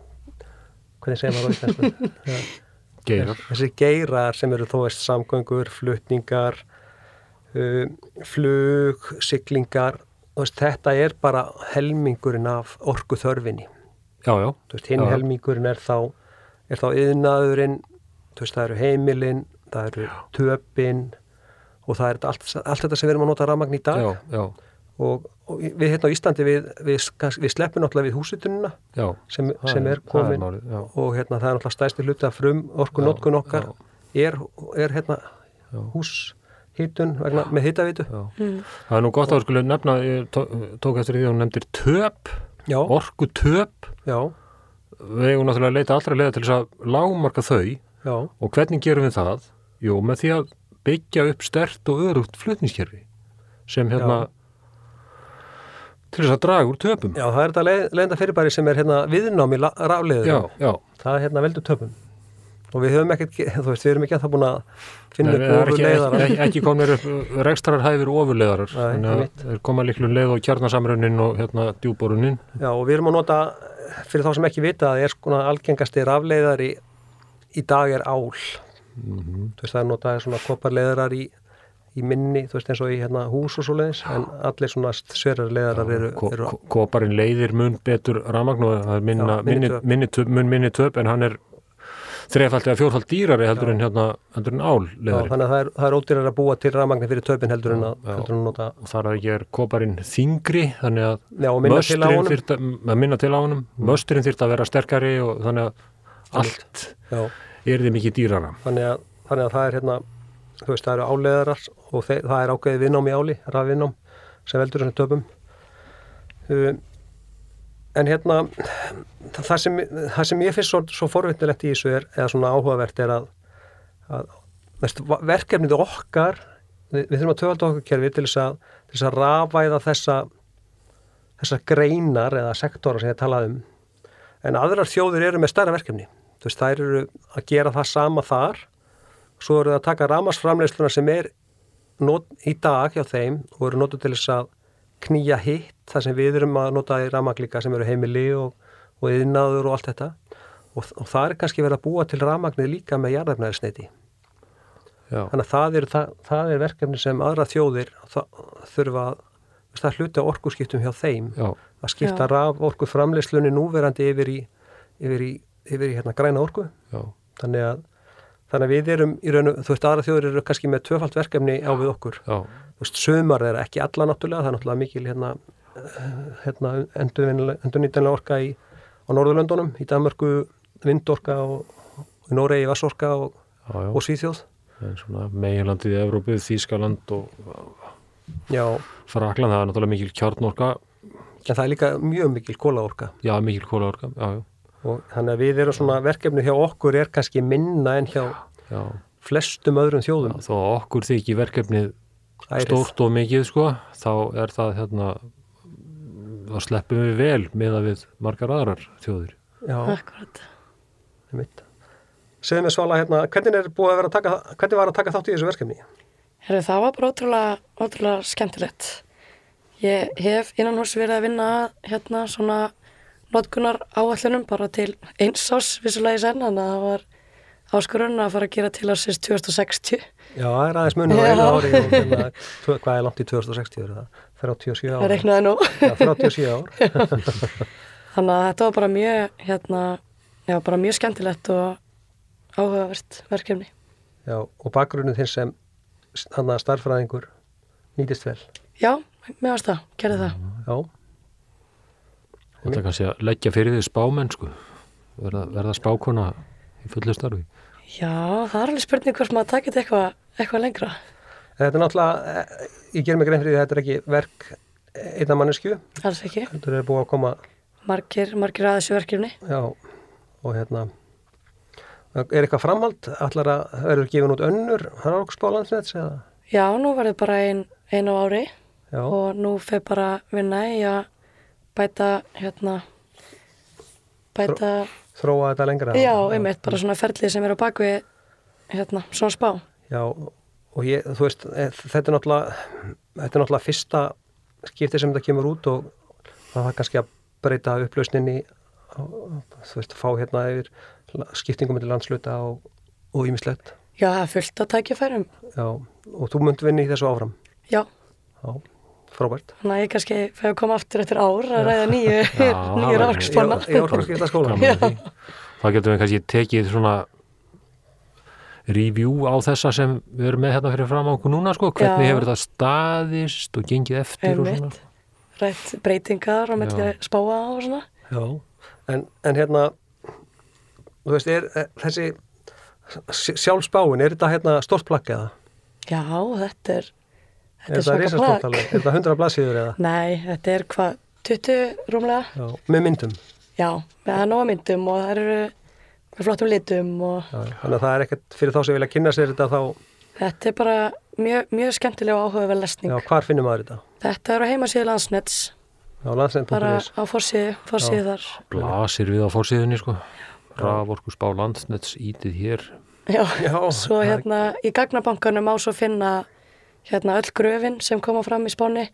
hvernig segir maður á íslensku? Geirar. Þessi geirar sem eru þó veist samgöngur, flutningar, uh, flug, siglingar, veist, þetta er bara helmingurinn af orku þörfinni. Já, já. Veist, hinn já. helmingurinn er þá, er þá yðnaðurinn, veist, það eru heimilinn, það eru töpinn og það er allt, allt þetta sem við erum að nota rafmagn í dag. Já, já. Og, og við hérna á Íslandi við, við, við sleppum náttúrulega við húsitununa Já, sem, sem er- er komin er málið, já. og hérna það er náttúrulega stæsti hluti af frum orku notkun okkar er, er hérna húshitun vegna, með hitavitu já. Það er nú gott að við skulle nefna, ég tó- tók eftir því að hún nefndir töp, já, orku töp. já, Við eigum náttúrulega að leita allra leiða til þess að lágmarka þau. Já, og hvernig gerum við það? Jú, með því að byggja upp stert og örugt flutningskerfi sem hérna til þess að draga úr töpum. já, það er þetta leið, leiðenda fyrirbæri sem er hérna viðnám í rafleiður já, já. það er hérna veldur töpum og við höfum ekkert, þú veist, við erum ekki að það búin að finna upp það er ofur ekki, ekki, komnir upp rekstrarhæfir ofurleiðarar Nei, þannig að koma líklu leið og kjarnasamrunnin og hérna djúborunin Já, og við erum að nota, fyrir þá sem ekki vita, það er svona algengasti rafleiðari í dag er ál. Mhm. Þú veist, það er notaði svona kopparleiðarar í, í minni, þú veist, eins og í hérna, hús og svo leiðis, en allir svona sverar leiðarar eru, eru ko- Koparinn leiðir mun betur ramagn og það er minna, Já, minni minni, töp. mun minni töp en hann er þrefald eða fjórfald dýrari heldur Já. en hérna heldur en ál Já, leiðarinn þannig að það er, er ódýrar að búa til rafmagni fyrir töpin heldur en að, Já. heldur en að nota, og þar að ekki er koparinn þingri þannig að já, honum. þyrft að, að minna til á honum möstrin þyrft að vera sterkari og þannig að allt Já, er þið mikið dýrara þannig að, þannig að það er hérna, þú veist, það eru áleiðarar og þeir, það er ákveðið vinnám í áli, rafvinnám, sem veldur þessum töpum. Um, en hérna, það sem, það sem ég finnst svo, svo forvitnilegt í þessu er, eða svona áhugavert er að, að veist, verkefnið okkar, við, við þurfum að töfalda okkur kerfi til þess að, til að rafaða þessa, þessa greinar eða sektora sem ég talaði um. En aðrar þjóðir eru með stærra verkefni. Þú veist, þær eru að gera það sama þar svo eru það að taka ramasframleiðsluna sem er not, í dag hjá þeim og eru notuð til þess að knýja hitt, það sem við erum að nota í ramaglíka sem eru heimili og, og yðnaður og allt þetta. Og, og það er kannski verið að búa til ramagnir líka með jarðefnæðisneiti Já, þannig að það er, það, það er verkefni sem aðra þjóðir það, þurfa að það hluti á orkuskiptum hjá þeim já, að skipta Já. raf orku framleiðslunni núverandi yfir í, yfir í, yfir í hérna, græna orku. Já, þannig að, þannig að við erum í raun og þú veist aðra þjóður eru kannski með tvöfalt verkefni á við okkur. Já, þú veist sumar er ekki alla náttúrulega það er náttúrulega mikil hérna, eh, hérna endurnýtanlega orka í, á Norðurlöndunum í Danmarku vindorka og, og í Noregi vassorka og, og Svíþjóð. Meginlandið í Evrópu, Þýskaland og já, Frakland, það er náttúrulega mikil kjarnorka. En það er líka mjög mikil kólaorka já, mikil kólaorka, já, og þannig að við erum svona verkefni hjá okkur er kannski minna en hjá já, já. flestum öðrum þjóðum þó að okkur þykir verkefnið Ærið. stórt og mikið sko, þá er það hérna þá sleppum við vel með að við margar aðrar þjóðir Já, Akkurat. einmitt. Segðu mér Svala hérna, hvernig er búið að vera að taka, hvernig var að taka þátt í þessu verkefni? Herri, það var bara ótrúlega, ótrúlega skemmtilegt. Ég hef innan hús verið að vinna að, hérna svona notkunar áallunum bara til eins ás vissulega í senn, þannig að það var áskurinn að fara að gera til ásins 2060. Já, það er aðeins munum Já. einu ári og hérna, hvað er langt í 2060 er það? 37 Það ár. reiknaði nú. Já, 37 ár. Þannig að þetta var bara mjög, hérna, já, bara mjög skemmtilegt og áhugavert verkefni. Já, og bakgrunnið þinn sem hann starffræðingur nýtist vel. Já, mér varst það, gerði það. Já, Þetta er kannski að leggja fyrir því spámenn sko. verða, verða spákona í fullu starfi. Já, það er alveg spurning hvort maður takit eitthvað eitthva lengra. þetta er náttúrulega, eh, ég ger mig grein fyrir því að þetta er ekki verk einna mannesku, Alls ekki. þetta er búið að koma, Margir, margir að þessu verkefni. já, og hérna, er eitthvað framhald, allar að verður gefin út önnur, það er okkur spálandsnets eða, Já, nú var þetta bara ein, ein á ári já, og nú fer bara vinna í að bæta, hérna, bæta, þróa þetta lengra. já, einmitt, bara svona ferlið sem er á bakvið, hérna, svona spá. Já, og ég, þú veist, eh, þetta er náttúrulega, þetta er náttúrulega fyrsta skiptið sem þetta kemur út og það var kannski að breyta upplausninni, þú veist, fá hérna yfir skiptingum til landsluta og, og ímislegt. Já, er fullt að tækifærum. Já, og þú munt vinni í þessu áfram. Já, Já, frábært. þannig að ég kannski fyrir að koma aftur eftir ár að ræða nýju, orðskipta skóla. Gaman að því. Það getum við kannski tekið svona review á þessa sem við erum með hérna fyrir fram á okkur núna sko. Hvernig Já. hefur þetta staðist og gengið eftir og svona. Einmitt, rætt breytingar og melli Já. spáa og svona. Já, en, en hérna, þú veist, er, er þessi sjálfsbáin, er þetta hérna stort plakk eða? Já, þetta Er þetta er þetta svaka plagg. alveg? Er þetta 100 blaðsíður eða? Nei, þetta er hvað, 20 rúmlega? Já, með myndum. Já, með það er nóga myndum og það eru með flottum litum og Já, þannig að það er ekkert fyrir þá sem vilja kynna sér þetta þá, þetta er bara mjög, mjög skemmtilega og áhugaverð lesning. já, hvar finnur maður þetta? Þetta er á heimasíðu landsnets, Já, bara landsnend.is. á forsíðu, forsíðu þar. Blasir við á fórsíðunni sko. Raforku spá landsnets ítið hér. Já, Já, svo það er- hérna í gagnabankanum á svo finna hérna öll gröfin sem koma fram í spáni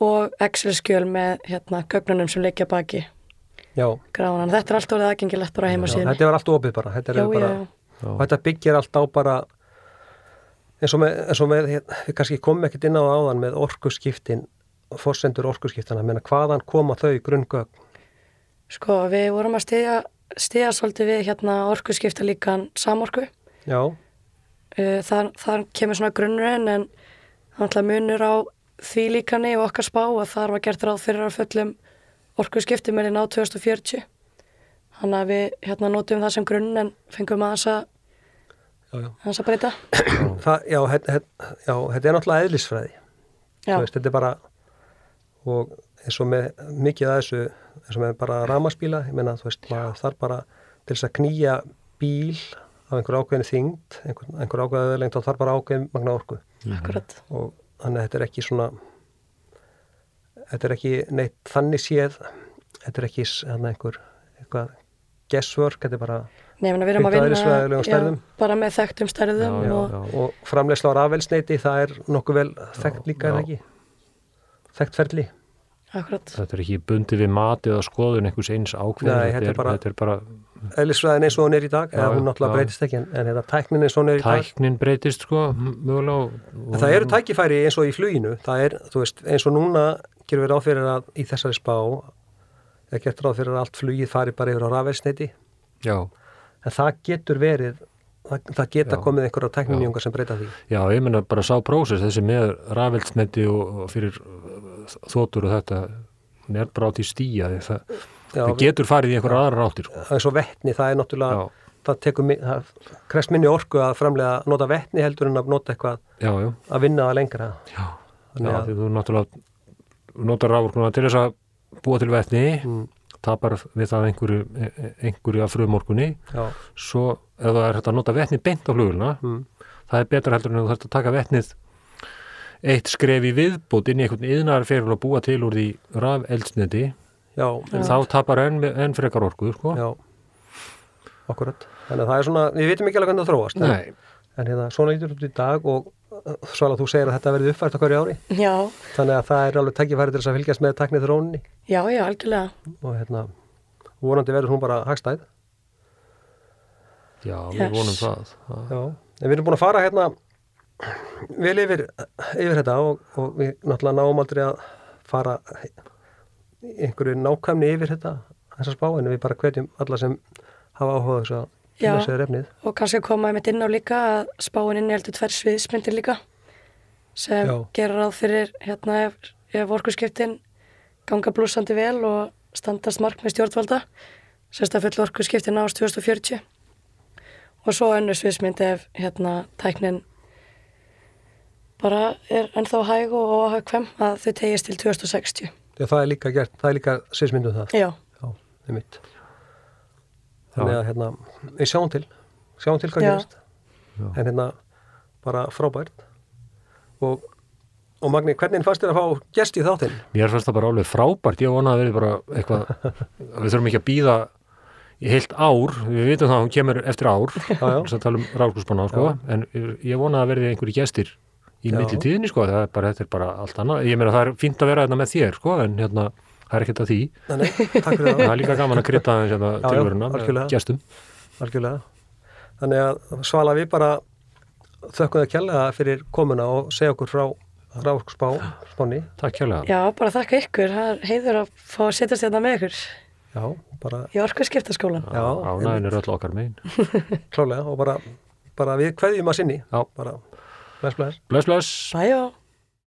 og Excel-skjöl með hérna gögnunum sem leikja baki Já, gráðan. Þetta er allt orðið aðgengilegt bara á já, heimasíðunni. þetta var allt opið bara. Þetta Já, er bara, já, og þetta byggir allt á bara, eins og með, eins og með hérna, við kannski komum ekkert inn á það áðan með orkuskiptin, forsendur orkuskiptana, menna hvaðan koma þau grunngögn? Sko, við vorum að stiðja, stiðja svolítið við hérna orkuskipta líkan samorku. Já, Uh, þar, þar kemur svona grunnurinn en er alltaf munur á því líkani og okkar spá að þar var gert ráð fyrir að fullum orkuskipti með ná 2040. Þannig að við hérna notum það sem grunn en fengum aðeins að, já, já. að breyta. Það, já, þetta, er náttúrulega eðlisfræði. Veist, þetta er bara og eins og með mikið að þessu eins og með bara ramaspíla ég menna, þú veist, maður þarf bara til þess að knýja bíl af einhver ákveðin þyngd, einhver, einhver ákveðin lengt og þarf bara ákveðin magna orku akkurat. og þannig að þetta er ekki svona þetta er ekki neitt þannig séð þetta er ekki hérna einhver eitthvað guesswork, þetta er bara Nei, við erum að vinna stærðum. bara með þekktum stærðum Já, já, og já. og framleysla á rafelsneiti, það er nokkuð vel þekkt líka, er já. það ekki þekkt ferli akkurat. Þetta er ekki bundið við matið og skoðun einhvers eins ákveðin. Nei, þetta er bara- þetta er bara eðlisfræðin eins og hún er í dag, eða hún náttúrulega já. breytist ekki en, en þetta tæknin eins og hún er í dag tæknin breytist sko, mögulega. og- það eru tækifæri eins og í fluginu, það er, þú veist, eins og núna gerum við ráð fyrir að í þessari spá er gert ráð fyrir að allt flugið fari bara yfir á rafelsneiti, Já, en það getur verið, það, það geta Já. komið einhverja tækninjungar sem breyta því. já, ég menna bara sá prósess þessi með rafelsneti og, fyrir þóttur og þetta hún er bara á því stíja því það, Já, það getur farið í einhverja aðra ráttir sko. það er svo vettni, það er náttúrulega, Já. það tekur, það krest minni orku að framlega nota vettni heldur en að nota eitthvað Já, já, að vinna það lengra. já, Þannig að- þú náttúrulega notar rávorkuna til þess að búa til vetni Mm, tapar við það einhverju, einhverju af frumorkunni. Já, svo ef það er hægt að nota vetni beint á flugulna mm, það er betra heldur en þú þarfst að taka vetnið eitt skref í viðbót inn í einhvern yðnar fyrir að búa til úr því raf eldsneti já, en þá tapar enn, enn frekar orku sko. já, akkurat. Þannig að það er svona, við vitum ekki alveg hvernig það þróast. en- Nei, En hérna, svona lítur út í dag og Svala, þú segir að þetta verði uppfært á hverju ári Já, þannig að það er alveg tækifæri til þess að fylgjast með taknið þróunni já, já, algjörlega. og hérna, vonandi verður hún bara hagstæð já, Yes. við vonum það Já, en við erum búin að fara hérna vel yfir, yfir þetta og, og við náttúrulega náum aldrei að fara einhverju nákvæmni yfir þetta þessa spá, en við bara hvetjum alla sem hafa áhuga þess að kynna sér efnið. Og kannski koma einmitt inn á líka að spáin inn heldur tvær sviðsmyndir líka sem Já. gerir ráð fyrir hérna ef, ef orkuskiptin ganga blúsandi vel og standast markmið stjórnvalda sérst að full orkuskiptin náast 2040 og svo önnur sviðsmynd ef hérna tæknin bara er ennþá hæg og óhagkvæm að þau tegist til 2060 Þegar það er líka gert, það er líka sviðsmyndum það. Já, Já, það er mitt. Þannig að hérna, við sjáum til, sjáum til hvað Já. gerist. En hérna, bara frábært. Og, og Magni, hvernig fannst þér að fá gest í þáttinn? Mér fannst það bara alveg frábært, ég vona að verði bara eitthvað, við þurfum ekki að býða í heilt ár, við vitum það að hún kemur eftir ár, Já, já. þess að tala um ráðskúspanna, sko, en ég vona að verði einhverju gestir í milli tíðinni, sko, það er bara, þetta er bara allt annað, ég meina það er fínt að vera þetta með þér, sko, en hérna, það er ekkert að því, Nei, nei, takk fyrir það er líka gaman að aðeins hérna tilvöruna algjörlega. Þannig að Svala við bara þökkum það kjærlega fyrir komuna og segja okkur frá ráðspá, spáni. Takk kjærlega. já, bara þakka ykkur það er heiður að fá að setjast hérna með ykkur Já, bara í orkuskiptaskólan Já, Ánæðin er öll okkar megin. klálega og bara, bara við kveðjum að sinni. Já. Bara, bless, bless. Bless, bless. Bæjó